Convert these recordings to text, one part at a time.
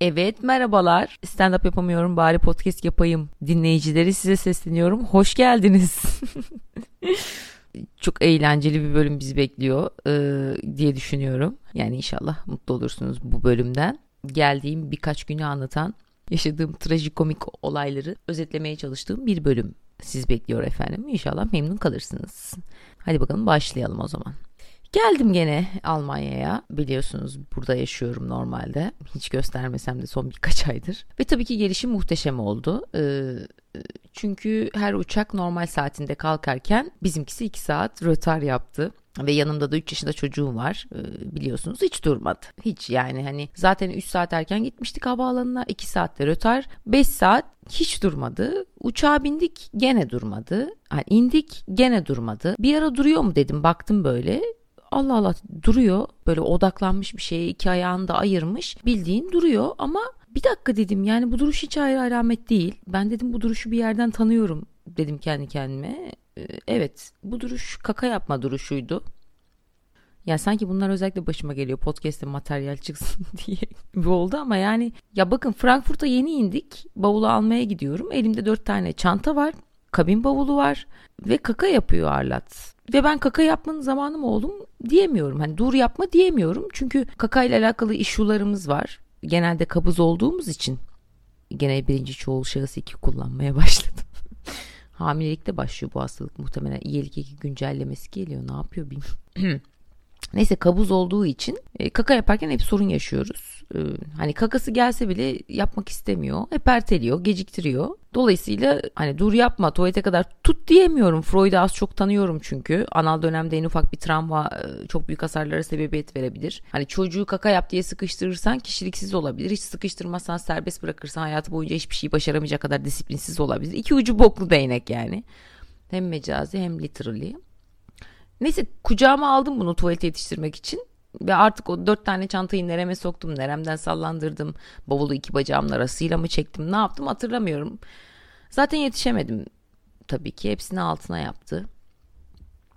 Evet merhabalar. Stand up yapamıyorum bari podcast yapayım. Dinleyicileri size sesleniyorum. Hoş geldiniz. Çok eğlenceli bir bölüm bizi bekliyor e, diye düşünüyorum. Yani inşallah mutlu olursunuz bu bölümden. Geldiğim birkaç günü anlatan yaşadığım trajikomik olayları özetlemeye çalıştığım bir bölüm siz bekliyor efendim. İnşallah memnun kalırsınız. Hadi bakalım başlayalım o zaman. Geldim gene Almanya'ya. Biliyorsunuz burada yaşıyorum normalde. Hiç göstermesem de son birkaç aydır. Ve tabii ki gelişim muhteşem oldu. Ee, çünkü her uçak normal saatinde kalkarken bizimkisi 2 saat rötar yaptı. Ve yanımda da 3 yaşında çocuğum var ee, biliyorsunuz hiç durmadı. Hiç yani hani zaten 3 saat erken gitmiştik havaalanına 2 saatte rötar 5 saat hiç durmadı. Uçağa bindik gene durmadı. Yani indik gene durmadı. Bir ara duruyor mu dedim baktım böyle Allah Allah duruyor böyle odaklanmış bir şeye iki ayağını da ayırmış bildiğin duruyor ama bir dakika dedim yani bu duruş hiç ayrı alamet değil. Ben dedim bu duruşu bir yerden tanıyorum dedim kendi kendime. Ee, evet bu duruş kaka yapma duruşuydu. Ya sanki bunlar özellikle başıma geliyor podcast'te materyal çıksın diye bir oldu ama yani ya bakın Frankfurt'a yeni indik bavulu almaya gidiyorum elimde dört tane çanta var kabin bavulu var ve kaka yapıyor Arlat. Ve ben kaka yapmanın zamanı mı oğlum diyemiyorum. Hani dur yapma diyemiyorum. Çünkü kaka ile alakalı işularımız var. Genelde kabız olduğumuz için gene birinci çoğul şahıs iki kullanmaya başladım. Hamilelikte başlıyor bu hastalık muhtemelen. İyilik iki güncellemesi geliyor. Ne yapıyor bilmiyorum. Neyse kabuz olduğu için e, kaka yaparken hep sorun yaşıyoruz. E, hani kakası gelse bile yapmak istemiyor. Hep erteliyor, geciktiriyor. Dolayısıyla hani dur yapma tuvalete kadar tut diyemiyorum. Freud'u az çok tanıyorum çünkü. Anal dönemde en ufak bir travma e, çok büyük hasarlara sebebiyet verebilir. Hani çocuğu kaka yap diye sıkıştırırsan kişiliksiz olabilir. Hiç sıkıştırmazsan serbest bırakırsan hayatı boyunca hiçbir şey başaramayacak kadar disiplinsiz olabilir. İki ucu boklu değnek yani. Hem mecazi hem literally. Neyse kucağıma aldım bunu tuvalete yetiştirmek için. Ve artık o dört tane çantayı nereme soktum, neremden sallandırdım. Bavulu iki bacağımın arasıyla mı çektim, ne yaptım hatırlamıyorum. Zaten yetişemedim tabii ki. Hepsini altına yaptı.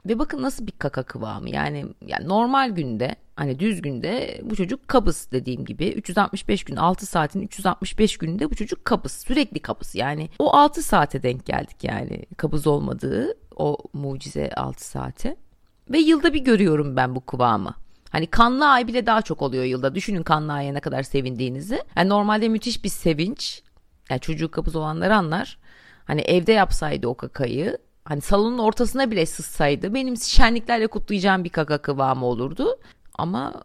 Ve bakın nasıl bir kaka kıvamı. Yani, yani normal günde hani düz günde bu çocuk kabız dediğim gibi 365 gün 6 saatin 365 gününde bu çocuk kabız sürekli kabız yani o 6 saate denk geldik yani kabız olmadığı o mucize 6 saate ve yılda bir görüyorum ben bu kıvamı. Hani kanlı ay bile daha çok oluyor yılda. Düşünün kanlı aya ne kadar sevindiğinizi. Yani normalde müthiş bir sevinç. Yani çocuğu kapız olanlar anlar. Hani evde yapsaydı o kakayı. Hani salonun ortasına bile sızsaydı benim şenliklerle kutlayacağım bir kaka kıvamı olurdu. Ama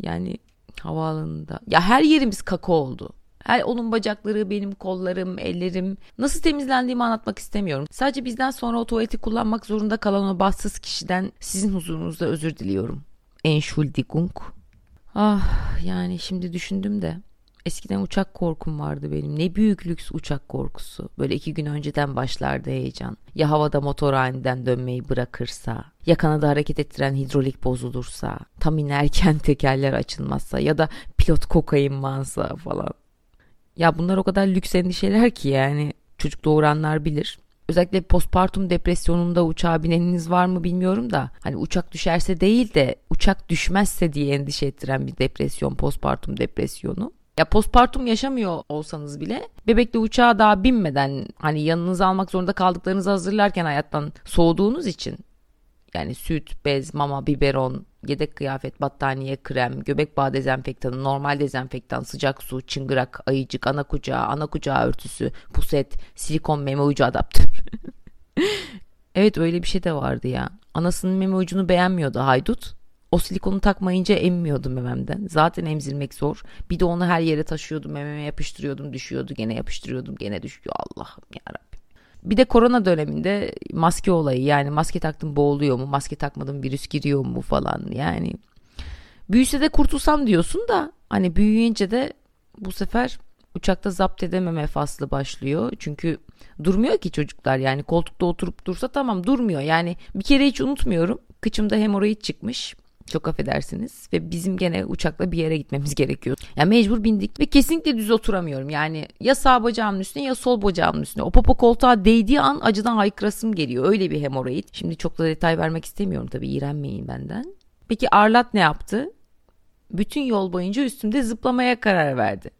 yani havaalanında ya her yerimiz kaka oldu. Her onun bacakları, benim kollarım, ellerim. Nasıl temizlendiğimi anlatmak istemiyorum. Sadece bizden sonra o tuvaleti kullanmak zorunda kalan o bahtsız kişiden sizin huzurunuzda özür diliyorum. Entschuldigung. Ah yani şimdi düşündüm de eskiden uçak korkum vardı benim. Ne büyük lüks uçak korkusu. Böyle iki gün önceden başlardı heyecan. Ya havada motor aniden dönmeyi bırakırsa, ya kanada hareket ettiren hidrolik bozulursa, tam inerken tekerler açılmazsa ya da pilot kokain mansa falan. Ya bunlar o kadar lüks endişeler ki yani çocuk doğuranlar bilir. Özellikle postpartum depresyonunda uçağa bineniniz var mı bilmiyorum da hani uçak düşerse değil de uçak düşmezse diye endişe ettiren bir depresyon postpartum depresyonu. Ya postpartum yaşamıyor olsanız bile bebekle uçağa daha binmeden hani yanınıza almak zorunda kaldıklarınızı hazırlarken hayattan soğuduğunuz için yani süt, bez, mama, biberon, yedek kıyafet, battaniye, krem, göbek bağı dezenfektanı, normal dezenfektan, sıcak su, çıngırak, ayıcık, ana kucağı, ana kucağı örtüsü, puset, silikon meme ucu adaptör. evet öyle bir şey de vardı ya. Anasının meme ucunu beğenmiyordu haydut. O silikonu takmayınca emmiyordum mememden. Zaten emzirmek zor. Bir de onu her yere taşıyordum. Mememe yapıştırıyordum. Düşüyordu. Gene yapıştırıyordum. Gene düşüyor. Allah'ım yarabbim. Bir de korona döneminde maske olayı yani maske taktım boğuluyor mu maske takmadım virüs giriyor mu falan yani büyüse de kurtulsam diyorsun da hani büyüyünce de bu sefer uçakta zapt edememe faslı başlıyor. Çünkü durmuyor ki çocuklar yani koltukta oturup dursa tamam durmuyor. Yani bir kere hiç unutmuyorum. Kıçımda hemoroid çıkmış. Çok affedersiniz ve bizim gene uçakla bir yere gitmemiz gerekiyor. Yani mecbur bindik ve kesinlikle düz oturamıyorum. Yani ya sağ bacağımın üstüne ya sol bacağımın üstüne. O popo koltuğa değdiği an acıdan haykırasım geliyor. Öyle bir hemoroid. Şimdi çok da detay vermek istemiyorum tabii iğrenmeyin benden. Peki Arlat ne yaptı? Bütün yol boyunca üstümde zıplamaya karar verdi.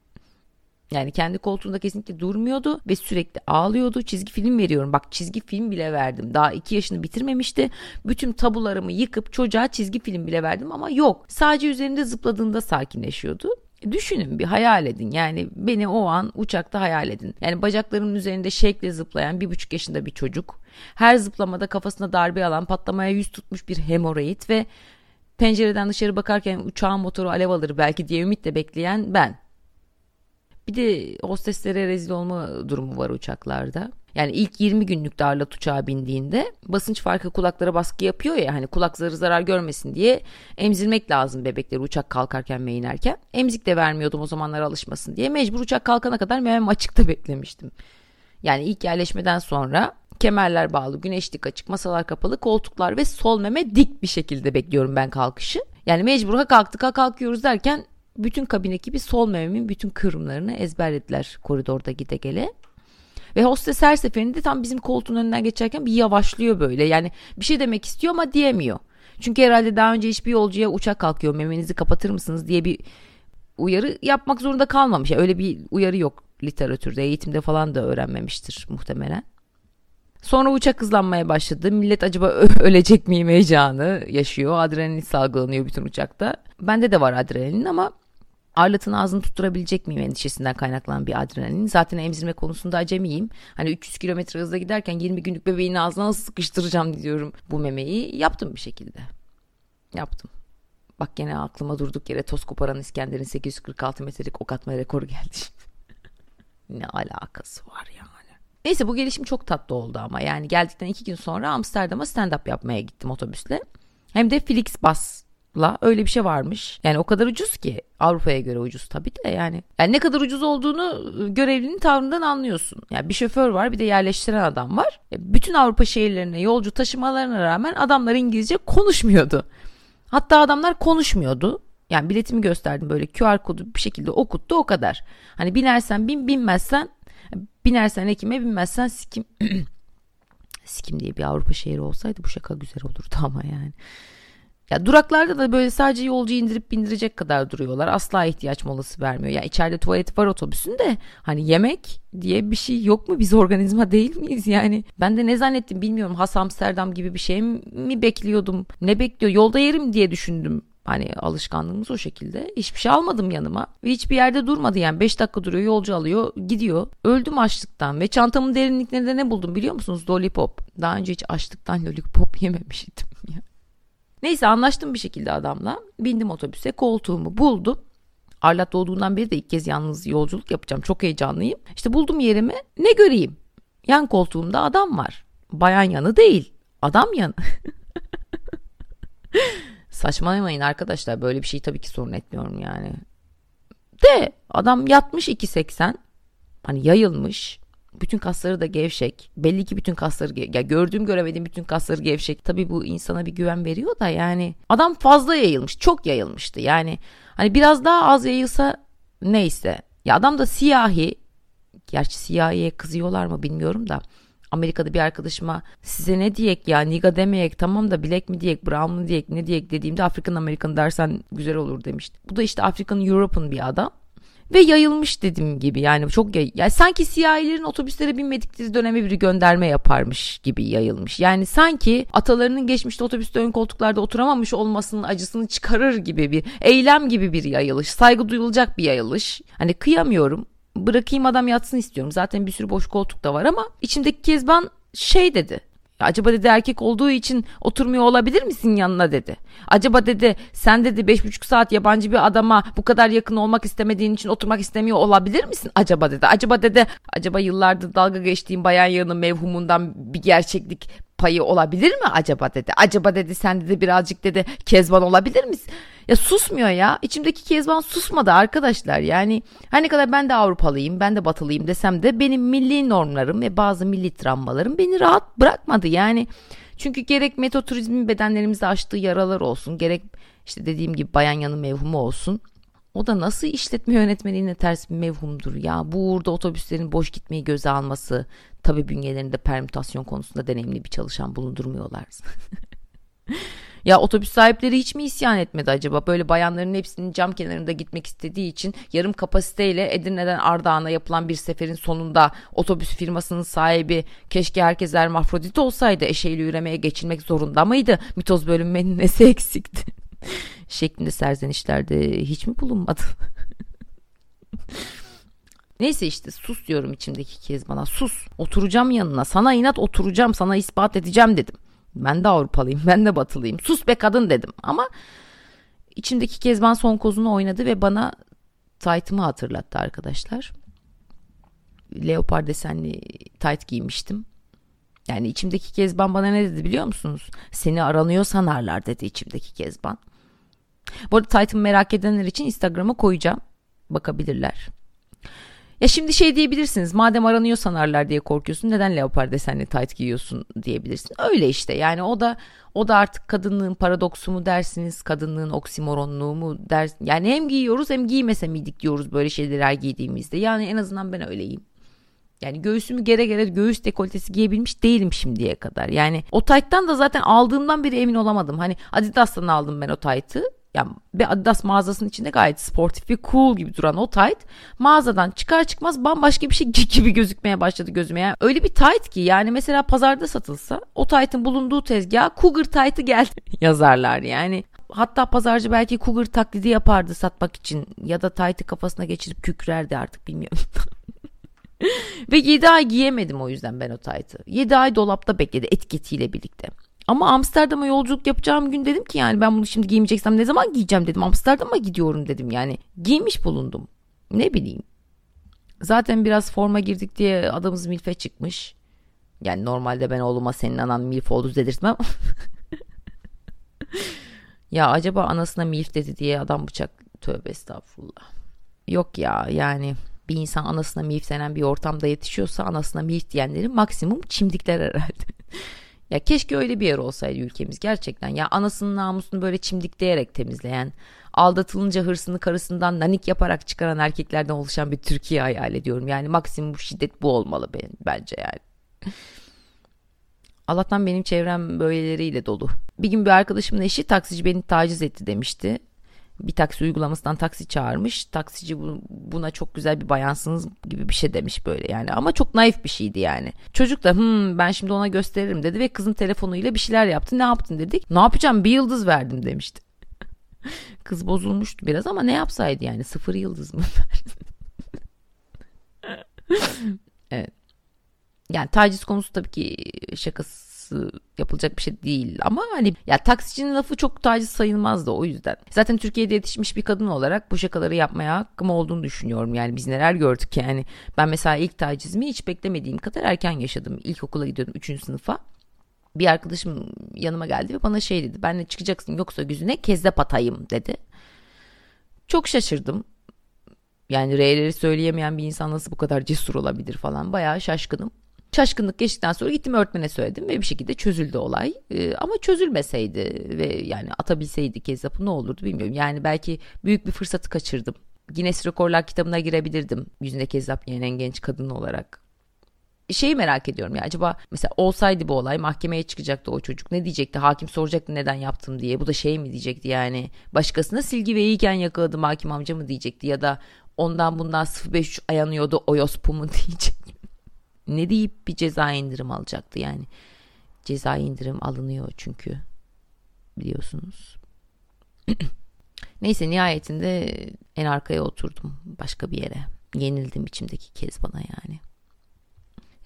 Yani kendi koltuğunda kesinlikle durmuyordu ve sürekli ağlıyordu. Çizgi film veriyorum. Bak çizgi film bile verdim. Daha 2 yaşını bitirmemişti. Bütün tabularımı yıkıp çocuğa çizgi film bile verdim ama yok. Sadece üzerinde zıpladığında sakinleşiyordu. Düşünün bir hayal edin yani beni o an uçakta hayal edin. Yani bacaklarımın üzerinde şekle zıplayan bir buçuk yaşında bir çocuk. Her zıplamada kafasına darbe alan patlamaya yüz tutmuş bir hemoroid ve pencereden dışarı bakarken uçağın motoru alev alır belki diye ümitle bekleyen ben. Bir de hosteslere rezil olma durumu var uçaklarda. Yani ilk 20 günlük darlat uçağa bindiğinde basınç farkı kulaklara baskı yapıyor ya hani kulakları zarar görmesin diye emzirmek lazım bebekleri uçak kalkarken ve inerken. Emzik de vermiyordum o zamanlar alışmasın diye. Mecbur uçak kalkana kadar memem açıkta beklemiştim. Yani ilk yerleşmeden sonra kemerler bağlı, güneşlik açık, masalar kapalı, koltuklar ve sol meme dik bir şekilde bekliyorum ben kalkışı. Yani mecbur ha kalktık ha kalkıyoruz derken bütün kabin ekibi sol mememin bütün kıvrımlarını ezberlediler koridorda gide gele. Ve hostes her seferinde tam bizim koltuğun önünden geçerken bir yavaşlıyor böyle. Yani bir şey demek istiyor ama diyemiyor. Çünkü herhalde daha önce hiçbir yolcuya uçak kalkıyor memenizi kapatır mısınız diye bir uyarı yapmak zorunda kalmamış. Yani öyle bir uyarı yok literatürde, eğitimde falan da öğrenmemiştir muhtemelen. Sonra uçak hızlanmaya başladı. Millet acaba ölecek miyim heyecanı yaşıyor. Adrenalin salgılanıyor bütün uçakta. Bende de var adrenalin ama Arlat'ın ağzını tutturabilecek miyim endişesinden kaynaklanan bir adrenalin. Zaten emzirme konusunda acemiyim. Hani 300 kilometre hızla giderken 20 günlük bebeğin ağzına nasıl sıkıştıracağım diyorum bu memeyi. Yaptım bir şekilde. Yaptım. Bak gene aklıma durduk yere toz koparan İskender'in 846 metrelik ok atma rekoru geldi. ne alakası var yani. Neyse bu gelişim çok tatlı oldu ama yani geldikten iki gün sonra Amsterdam'a stand-up yapmaya gittim otobüsle. Hem de Flixbus la öyle bir şey varmış. Yani o kadar ucuz ki Avrupa'ya göre ucuz tabii de yani. Yani ne kadar ucuz olduğunu görevlinin tavrından anlıyorsun. Yani bir şoför var bir de yerleştiren adam var. E, bütün Avrupa şehirlerine yolcu taşımalarına rağmen adamlar İngilizce konuşmuyordu. Hatta adamlar konuşmuyordu. Yani biletimi gösterdim böyle QR kodu bir şekilde okuttu o kadar. Hani binersen bin binmezsen binersen ekime binmezsen sikim. sikim diye bir Avrupa şehri olsaydı bu şaka güzel olurdu ama yani. Ya duraklarda da böyle sadece yolcu indirip bindirecek kadar duruyorlar. Asla ihtiyaç molası vermiyor. Ya içeride tuvalet var otobüsün de hani yemek diye bir şey yok mu? Biz organizma değil miyiz yani? Ben de ne zannettim bilmiyorum. Has Amsterdam gibi bir şey mi bekliyordum? Ne bekliyor? Yolda yerim diye düşündüm. Hani alışkanlığımız o şekilde. Hiçbir şey almadım yanıma. Ve hiçbir yerde durmadı yani. 5 dakika duruyor yolcu alıyor gidiyor. Öldüm açlıktan ve çantamın derinliklerinde ne buldum biliyor musunuz? Lollipop. Daha önce hiç açlıktan lollipop yememiştim. Neyse anlaştım bir şekilde adamla. Bindim otobüse koltuğumu buldum. Arlat doğduğundan beri de ilk kez yalnız yolculuk yapacağım. Çok heyecanlıyım. İşte buldum yerimi. Ne göreyim? Yan koltuğumda adam var. Bayan yanı değil. Adam yanı. Saçmalamayın arkadaşlar. Böyle bir şey tabii ki sorun etmiyorum yani. De adam yatmış 2.80. Hani yayılmış. Bütün kasları da gevşek. Belli ki bütün kasları ya gördüğüm göremediğim bütün kasları gevşek. Tabii bu insana bir güven veriyor da yani adam fazla yayılmış. Çok yayılmıştı. Yani hani biraz daha az yayılsa neyse. Ya adam da siyahi. Gerçi siyahiye kızıyorlar mı bilmiyorum da. Amerika'da bir arkadaşıma size ne diyek ya niga demeyek tamam da bilek mi diyek brown mu diyek ne diyek dediğimde Afrikan Amerikan dersen güzel olur demişti. Bu da işte Afrikan Europe'un bir adam ve yayılmış dediğim gibi yani çok yay yani sanki siyahilerin otobüslere binmedikleri döneme bir gönderme yaparmış gibi yayılmış. Yani sanki atalarının geçmişte otobüste ön koltuklarda oturamamış olmasının acısını çıkarır gibi bir eylem gibi bir yayılış. Saygı duyulacak bir yayılış. Hani kıyamıyorum. Bırakayım adam yatsın istiyorum. Zaten bir sürü boş koltuk da var ama içimdeki Kezban şey dedi. Acaba dedi erkek olduğu için oturmuyor olabilir misin yanına dedi. Acaba dedi sen dedi beş buçuk saat yabancı bir adama bu kadar yakın olmak istemediğin için oturmak istemiyor olabilir misin acaba dedi. Acaba dedi acaba yıllardır dalga geçtiğim bayan yanı mevhumundan bir gerçeklik payı olabilir mi acaba dedi. Acaba dedi sen dedi birazcık dedi kezban olabilir misin? Ya susmuyor ya. İçimdeki kezban susmadı arkadaşlar. Yani hani kadar ben de Avrupalıyım, ben de Batılıyım desem de benim milli normlarım ve bazı milli travmalarım beni rahat bırakmadı. Yani çünkü gerek metoturizmin bedenlerimizde açtığı yaralar olsun, gerek işte dediğim gibi bayan yanı mevhumu olsun. O da nasıl işletme yönetmeliğine ters bir mevhumdur ya. Bu uğurda otobüslerin boş gitmeyi göze alması. Tabi bünyelerinde permütasyon konusunda deneyimli bir çalışan bulundurmuyorlar. Ya otobüs sahipleri hiç mi isyan etmedi acaba? Böyle bayanların hepsinin cam kenarında gitmek istediği için yarım kapasiteyle Edirne'den Ardahan'a yapılan bir seferin sonunda otobüs firmasının sahibi keşke herkes hermafrodit olsaydı eşeğiyle yürümeye geçilmek zorunda mıydı? Mitoz bölünmenin nesi eksikti? Şeklinde serzenişlerde hiç mi bulunmadı? Neyse işte sus diyorum içimdeki kez bana sus oturacağım yanına sana inat oturacağım sana ispat edeceğim dedim. Ben de Avrupalıyım ben de batılıyım sus be kadın dedim ama içimdeki Kezban son kozunu oynadı ve bana taytımı hatırlattı arkadaşlar. Leopar desenli tayt giymiştim. Yani içimdeki Kezban bana ne dedi biliyor musunuz? Seni aranıyor sanarlar dedi içimdeki Kezban. Bu arada taytımı merak edenler için Instagram'a koyacağım. Bakabilirler. Ya şimdi şey diyebilirsiniz madem aranıyor sanarlar diye korkuyorsun neden leopar desenli tayt giyiyorsun diyebilirsin. Öyle işte yani o da o da artık kadınlığın paradoksu mu dersiniz kadınlığın oksimoronluğu mu dersin. Yani hem giyiyoruz hem giymese miydik diyoruz böyle şeyler giydiğimizde yani en azından ben öyleyim. Yani göğsümü gere gere göğüs dekoltesi giyebilmiş değilim şimdiye kadar. Yani o tayttan da zaten aldığımdan beri emin olamadım. Hani Adidas'tan aldım ben o taytı yani bir Adidas mağazasının içinde gayet sportif ve cool gibi duran o tight mağazadan çıkar çıkmaz bambaşka bir şey gibi gözükmeye başladı gözüme. Yani öyle bir tight ki yani mesela pazarda satılsa o tight'ın bulunduğu tezgah Cougar tight'ı geldi yazarlar yani. Hatta pazarcı belki Cougar taklidi yapardı satmak için ya da tight'ı kafasına geçirip kükrerdi artık bilmiyorum. Ve 7 ay giyemedim o yüzden ben o tight'ı. 7 ay dolapta bekledi etiketiyle birlikte. Ama Amsterdam'a yolculuk yapacağım gün dedim ki yani ben bunu şimdi giymeyeceksem ne zaman giyeceğim dedim. Amsterdam'a gidiyorum dedim yani. Giymiş bulundum. Ne bileyim. Zaten biraz forma girdik diye adamız milfe çıkmış. Yani normalde ben oğluma senin anan milf oldu dedirtmem. ya acaba anasına milf dedi diye adam bıçak tövbe estağfurullah. Yok ya yani bir insan anasına milf denen bir ortamda yetişiyorsa anasına milf diyenlerin maksimum çimdikler herhalde. Ya keşke öyle bir yer olsaydı ülkemiz gerçekten. Ya anasının namusunu böyle çimdikleyerek temizleyen, aldatılınca hırsını karısından nanik yaparak çıkaran erkeklerden oluşan bir Türkiye hayal ediyorum. Yani maksimum şiddet bu olmalı benim, bence yani. Allah'tan benim çevrem böyleleriyle dolu. Bir gün bir arkadaşımın eşi taksici beni taciz etti demişti bir taksi uygulamasından taksi çağırmış. Taksici buna çok güzel bir bayansınız gibi bir şey demiş böyle yani ama çok naif bir şeydi yani. Çocuk da hmm, ben şimdi ona gösteririm dedi ve kızın telefonuyla bir şeyler yaptı. Ne yaptın dedik. Ne yapacağım bir yıldız verdim demişti. Kız bozulmuştu biraz ama ne yapsaydı yani sıfır yıldız mı evet. Yani taciz konusu tabii ki şakası yapılacak bir şey değil ama hani ya taksicinin lafı çok taciz sayılmazdı o yüzden. Zaten Türkiye'de yetişmiş bir kadın olarak bu şakaları yapmaya hakkım olduğunu düşünüyorum. Yani biz neler gördük yani. Ben mesela ilk tacizimi hiç beklemediğim kadar erken yaşadım. İlkokula gidiyordum 3. sınıfa bir arkadaşım yanıma geldi ve bana şey dedi. Benle çıkacaksın yoksa gözüne kezzap atayım dedi. Çok şaşırdım. Yani R'leri söyleyemeyen bir insan nasıl bu kadar cesur olabilir falan. Bayağı şaşkınım. Şaşkınlık geçtikten sonra gittim öğretmene söyledim ve bir şekilde çözüldü olay. Ee, ama çözülmeseydi ve yani atabilseydi Kezzap'ı ne olurdu bilmiyorum. Yani belki büyük bir fırsatı kaçırdım. Guinness Rekorlar kitabına girebilirdim yüzünde Kezzap yiyen en genç kadın olarak. Şeyi merak ediyorum ya acaba mesela olsaydı bu olay mahkemeye çıkacaktı o çocuk ne diyecekti hakim soracaktı neden yaptım diye bu da şey mi diyecekti yani başkasına silgi ve iyiyken yakaladım hakim amca mı diyecekti ya da ondan bundan 05 ayanıyordu oyospu mu diyecek ne deyip bir ceza indirim alacaktı yani. Ceza indirim alınıyor çünkü biliyorsunuz. Neyse nihayetinde en arkaya oturdum başka bir yere. Yenildim içimdeki kez bana yani.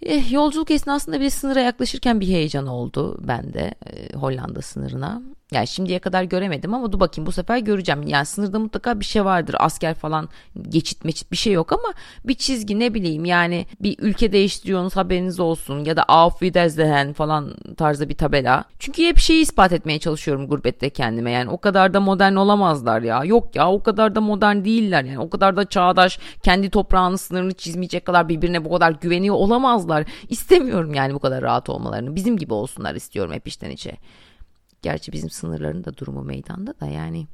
Eh, yolculuk esnasında bir sınıra yaklaşırken bir heyecan oldu bende e, Hollanda sınırına. Yani şimdiye kadar göremedim ama dur bakayım bu sefer göreceğim. Yani sınırda mutlaka bir şey vardır. Asker falan geçit meçit bir şey yok ama bir çizgi ne bileyim yani bir ülke değiştiriyorsunuz haberiniz olsun ya da Auf Wiedersehen falan tarzda bir tabela. Çünkü hep şeyi ispat etmeye çalışıyorum gurbette kendime. Yani o kadar da modern olamazlar ya. Yok ya o kadar da modern değiller yani. O kadar da çağdaş kendi toprağının sınırını çizmeyecek kadar birbirine bu kadar güveniyor olamazlar. İstemiyorum yani bu kadar rahat olmalarını. Bizim gibi olsunlar istiyorum hep içten içe. Gerçi bizim sınırların da durumu meydanda da yani.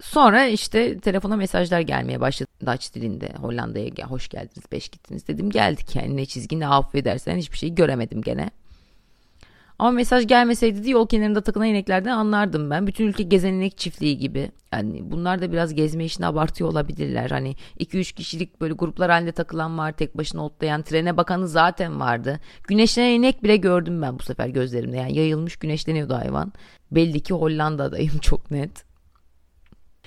Sonra işte telefona mesajlar gelmeye başladı Dutch dilinde. Hollanda'ya hoş geldiniz, beş gittiniz dedim. Geldik yani ne çizgi ne affedersen hiçbir şey göremedim gene. Ama mesaj gelmeseydi de yol kenarında takılan ineklerden anlardım ben. Bütün ülke gezen inek çiftliği gibi. Yani bunlar da biraz gezme işini abartıyor olabilirler. Hani 2-3 kişilik böyle gruplar halinde takılan var. Tek başına otlayan trene bakanı zaten vardı. Güneşlenen inek bile gördüm ben bu sefer gözlerimde. Yani yayılmış güneşleniyordu hayvan. Belli ki Hollanda'dayım çok net.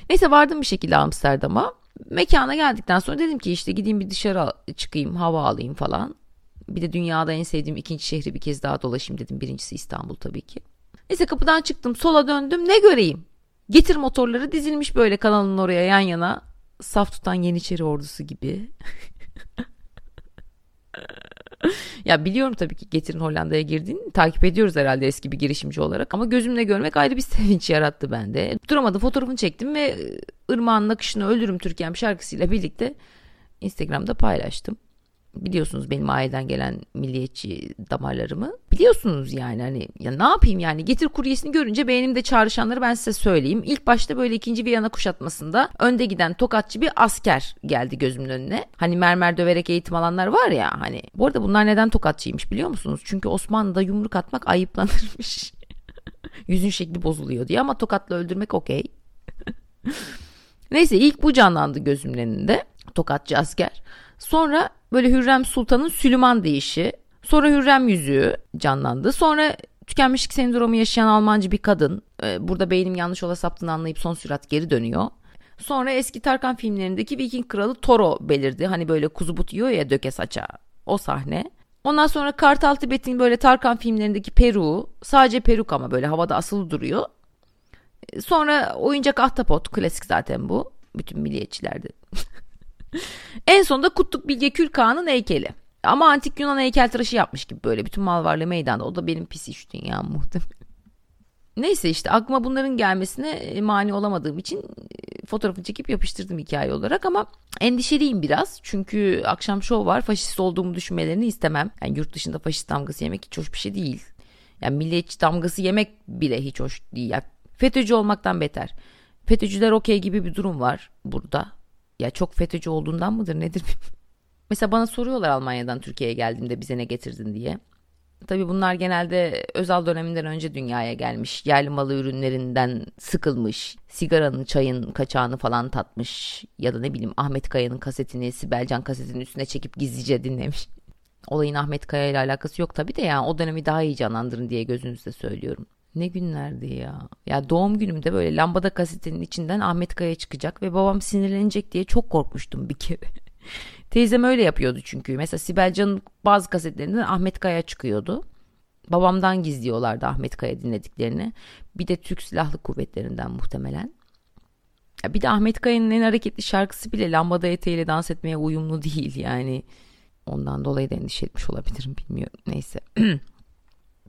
Neyse vardım bir şekilde Amsterdam'a. Mekana geldikten sonra dedim ki işte gideyim bir dışarı çıkayım hava alayım falan. Bir de dünyada en sevdiğim ikinci şehri bir kez daha dolaşayım dedim. Birincisi İstanbul tabii ki. Neyse kapıdan çıktım sola döndüm ne göreyim? Getir motorları dizilmiş böyle kanalın oraya yan yana. Saf tutan Yeniçeri ordusu gibi. ya biliyorum tabii ki Getir'in Hollanda'ya girdiğini takip ediyoruz herhalde eski bir girişimci olarak ama gözümle görmek ayrı bir sevinç yarattı bende. Duramadım fotoğrafını çektim ve Irmağın Nakışını Ölürüm Türkiye'm şarkısıyla birlikte Instagram'da paylaştım biliyorsunuz benim aileden gelen milliyetçi damarlarımı. Biliyorsunuz yani hani ya ne yapayım yani getir kuryesini görünce beynimde çağrışanları ben size söyleyeyim. İlk başta böyle ikinci Viyana kuşatmasında önde giden tokatçı bir asker geldi gözümün önüne. Hani mermer döverek eğitim alanlar var ya hani. Bu arada bunlar neden tokatçıymış biliyor musunuz? Çünkü Osmanlı'da yumruk atmak ayıplanırmış. Yüzün şekli bozuluyor diye ama tokatla öldürmek okey. Neyse ilk bu canlandı gözümün önünde. Tokatçı asker. Sonra böyle Hürrem Sultan'ın Süleyman deyişi. Sonra Hürrem yüzüğü canlandı. Sonra tükenmişlik sendromu yaşayan Almancı bir kadın. Ee, burada beynim yanlış yola saptığını anlayıp son sürat geri dönüyor. Sonra eski Tarkan filmlerindeki Viking kralı Toro belirdi. Hani böyle kuzu but yiyor ya döke saça. O sahne. Ondan sonra Kartal Tibet'in böyle Tarkan filmlerindeki Peru. Sadece peruk ama böyle havada asılı duruyor. Ee, sonra oyuncak ahtapot. Klasik zaten bu. Bütün milliyetçilerde. en sonunda Kutluk Bilge Kürkağan'ın heykeli. Ama antik Yunan heykeltıraşı yapmış gibi böyle bütün mal varlığı meydanda. O da benim pis iş dünyam muhtemelen. Neyse işte aklıma bunların gelmesine e, mani olamadığım için e, fotoğrafını çekip yapıştırdım hikaye olarak ama endişeliyim biraz. Çünkü akşam şov var faşist olduğumu düşünmelerini istemem. Yani yurt dışında faşist damgası yemek hiç hoş bir şey değil. Yani milliyetçi damgası yemek bile hiç hoş değil. Yani FETÖ'cü olmaktan beter. FETÖ'cüler okey gibi bir durum var burada. Ya çok FETÖ'cü olduğundan mıdır nedir? Mesela bana soruyorlar Almanya'dan Türkiye'ye geldiğimde bize ne getirdin diye. Tabii bunlar genelde özel döneminden önce dünyaya gelmiş. Yerli malı ürünlerinden sıkılmış. Sigaranın, çayın kaçağını falan tatmış. Ya da ne bileyim Ahmet Kaya'nın kasetini Sibelcan kasetinin üstüne çekip gizlice dinlemiş. Olayın Ahmet Kaya ile alakası yok tabii de yani o dönemi daha iyi canlandırın diye gözünüzde söylüyorum. Ne günlerdi ya. Ya doğum günümde böyle lambada kasetinin içinden Ahmet Kaya çıkacak ve babam sinirlenecek diye çok korkmuştum bir kere. Teyzem öyle yapıyordu çünkü. Mesela Sibel Can'ın bazı kasetlerinden Ahmet Kaya çıkıyordu. Babamdan gizliyorlardı Ahmet Kaya dinlediklerini. Bir de Türk Silahlı Kuvvetlerinden muhtemelen. Ya bir de Ahmet Kaya'nın en hareketli şarkısı bile lambada eteğiyle dans etmeye uyumlu değil yani. Ondan dolayı da endişe etmiş olabilirim bilmiyorum. Neyse.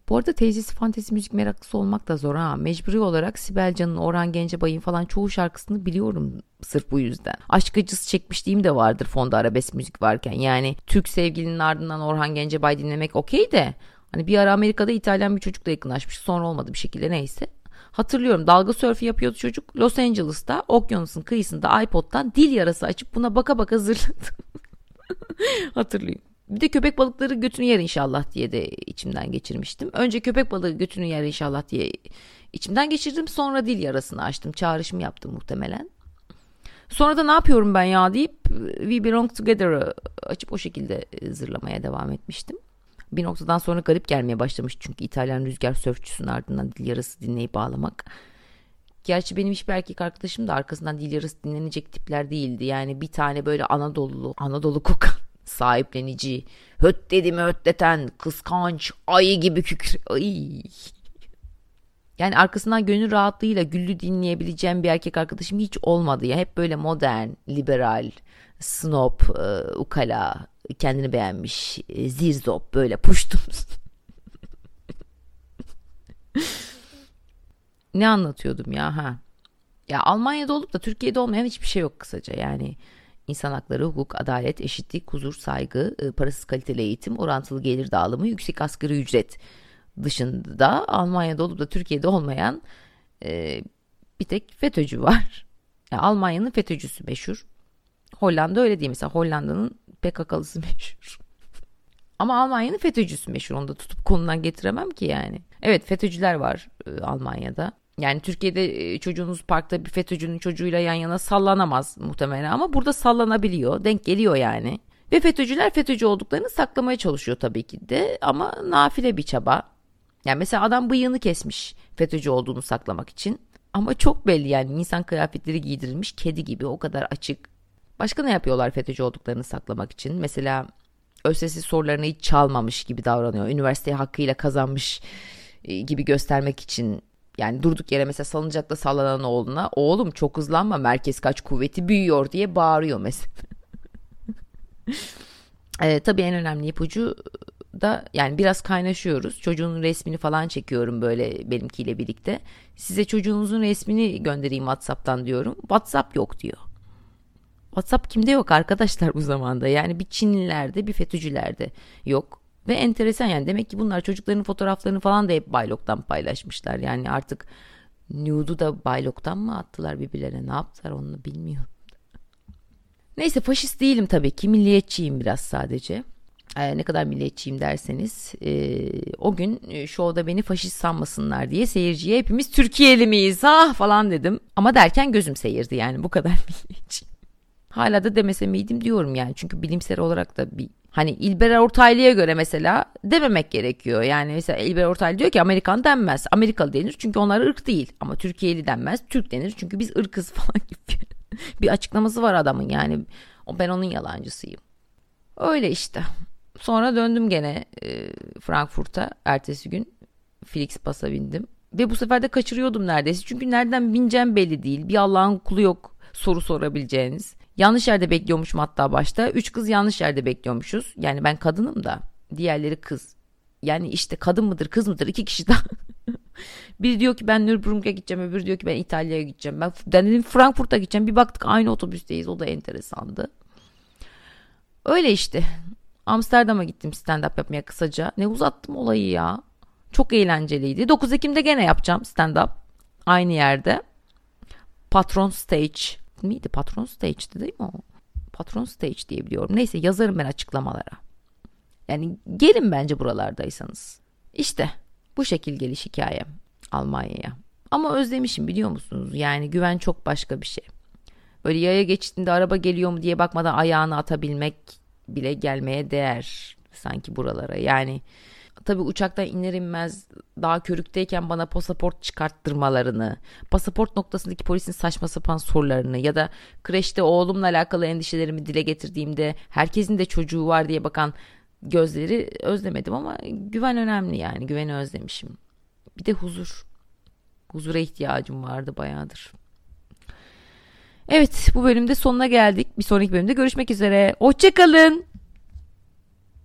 Bu arada teyzesi fantezi müzik meraklısı olmak da zor ha. Mecburi olarak Sibel Can'ın, Orhan Gencebay'ın falan çoğu şarkısını biliyorum sırf bu yüzden. Aşk acısı çekmişliğim de vardır fonda arabesk müzik varken. Yani Türk sevgilinin ardından Orhan Gencebay dinlemek okey de hani bir ara Amerika'da İtalyan bir çocukla yakınlaşmış. Sonra olmadı bir şekilde neyse. Hatırlıyorum dalga sörfü yapıyordu çocuk. Los Angeles'ta okyanusun kıyısında iPod'dan dil yarası açıp buna baka baka zırladı. Hatırlıyorum. Bir de köpek balıkları götünü yer inşallah diye de içimden geçirmiştim. Önce köpek balığı götünü yer inşallah diye içimden geçirdim. Sonra dil yarasını açtım. Çağrışım yaptım muhtemelen. Sonra da ne yapıyorum ben ya deyip We Belong Together'ı açıp o şekilde zırlamaya devam etmiştim. Bir noktadan sonra garip gelmeye başlamış çünkü İtalyan rüzgar sörfçüsünün ardından dil yarası dinleyip ağlamak. Gerçi benim hiçbir erkek arkadaşım da arkasından dil yarısı dinlenecek tipler değildi. Yani bir tane böyle Anadolu, Anadolu kokan sahiplenici, höt dedimi hötleten, kıskanç, ayı gibi kükür. Ay. Yani arkasından gönül rahatlığıyla güllü dinleyebileceğim bir erkek arkadaşım hiç olmadı ya. Hep böyle modern, liberal, snob, e, ukala, kendini beğenmiş, e, zirzop böyle puştum. ne anlatıyordum ya ha? Ya Almanya'da olup da Türkiye'de olmayan hiçbir şey yok kısaca yani. İnsan hakları, hukuk, adalet, eşitlik, huzur, saygı, e, parasız kaliteli eğitim, orantılı gelir dağılımı, yüksek asgari ücret dışında Almanya'da olup da Türkiye'de olmayan e, bir tek FETÖ'cü var. Yani Almanya'nın FETÖ'cüsü meşhur. Hollanda öyle değil mesela Hollanda'nın PKK'lısı meşhur. Ama Almanya'nın FETÖ'cüsü meşhur. Onu da tutup konudan getiremem ki yani. Evet FETÖ'cüler var e, Almanya'da. Yani Türkiye'de çocuğunuz parkta bir FETÖ'cünün çocuğuyla yan yana sallanamaz muhtemelen ama burada sallanabiliyor. Denk geliyor yani. Ve FETÖ'cüler FETÖ'cü olduklarını saklamaya çalışıyor tabii ki de ama nafile bir çaba. Yani mesela adam bıyığını kesmiş FETÖ'cü olduğunu saklamak için. Ama çok belli yani insan kıyafetleri giydirilmiş kedi gibi o kadar açık. Başka ne yapıyorlar FETÖ'cü olduklarını saklamak için? Mesela ÖSS sorularını hiç çalmamış gibi davranıyor. Üniversiteyi hakkıyla kazanmış gibi göstermek için yani durduk yere mesela salıncakta sallanan oğluna oğlum çok hızlanma merkez kaç kuvveti büyüyor diye bağırıyor mesela. e, tabii en önemli ipucu da yani biraz kaynaşıyoruz. Çocuğun resmini falan çekiyorum böyle benimkiyle birlikte. Size çocuğunuzun resmini göndereyim WhatsApp'tan diyorum. WhatsApp yok diyor. WhatsApp kimde yok arkadaşlar bu zamanda? Yani bir Çinlilerde bir FETÖ'cülerde yok. Ve enteresan yani demek ki bunlar çocukların fotoğraflarını falan da hep Baylok'tan paylaşmışlar. Yani artık nude'u da Baylok'tan mı attılar birbirlerine ne yaptılar onu bilmiyorum. Neyse faşist değilim tabii ki milliyetçiyim biraz sadece. Ee, ne kadar milliyetçiyim derseniz e, o gün şovda beni faşist sanmasınlar diye seyirciye hepimiz Türkiye'li miyiz ah falan dedim. Ama derken gözüm seyirdi yani bu kadar milliyetçi. Hala da demese miydim diyorum yani çünkü bilimsel olarak da bir Hani İlber Ortaylı'ya göre mesela dememek gerekiyor. Yani mesela İlber Ortaylı diyor ki Amerikan denmez. Amerikalı denir çünkü onlar ırk değil. Ama Türkiye'li denmez. Türk denir çünkü biz ırkız falan gibi. bir açıklaması var adamın yani. Ben onun yalancısıyım. Öyle işte. Sonra döndüm gene e, Frankfurt'a ertesi gün. Felix Pass'a bindim. Ve bu sefer de kaçırıyordum neredeyse. Çünkü nereden bineceğim belli değil. Bir Allah'ın kulu yok soru sorabileceğiniz. Yanlış yerde bekliyormuşum hatta başta. Üç kız yanlış yerde bekliyormuşuz. Yani ben kadınım da diğerleri kız. Yani işte kadın mıdır kız mıdır iki kişi daha. Biri diyor ki ben Nürburgring'e gideceğim öbürü diyor ki ben İtalya'ya gideceğim. Ben, dedim Frankfurt'a gideceğim. Bir baktık aynı otobüsteyiz o da enteresandı. Öyle işte. Amsterdam'a gittim stand-up yapmaya kısaca. Ne uzattım olayı ya. Çok eğlenceliydi. 9 Ekim'de gene yapacağım stand-up. Aynı yerde. Patron Stage miydi? Patron Stage'di değil mi o? Patron Stage diye biliyorum. Neyse yazarım ben açıklamalara. Yani gelin bence buralardaysanız. İşte bu şekil geliş hikayem Almanya'ya. Ama özlemişim biliyor musunuz? Yani güven çok başka bir şey. Böyle yaya geçtiğinde araba geliyor mu diye bakmadan ayağını atabilmek bile gelmeye değer sanki buralara. Yani tabii uçaktan iner inmez daha körükteyken bana pasaport çıkarttırmalarını, pasaport noktasındaki polisin saçma sapan sorularını ya da kreşte oğlumla alakalı endişelerimi dile getirdiğimde herkesin de çocuğu var diye bakan gözleri özlemedim ama güven önemli yani güveni özlemişim. Bir de huzur. Huzura ihtiyacım vardı bayağıdır. Evet bu bölümde sonuna geldik. Bir sonraki bölümde görüşmek üzere. Hoşçakalın.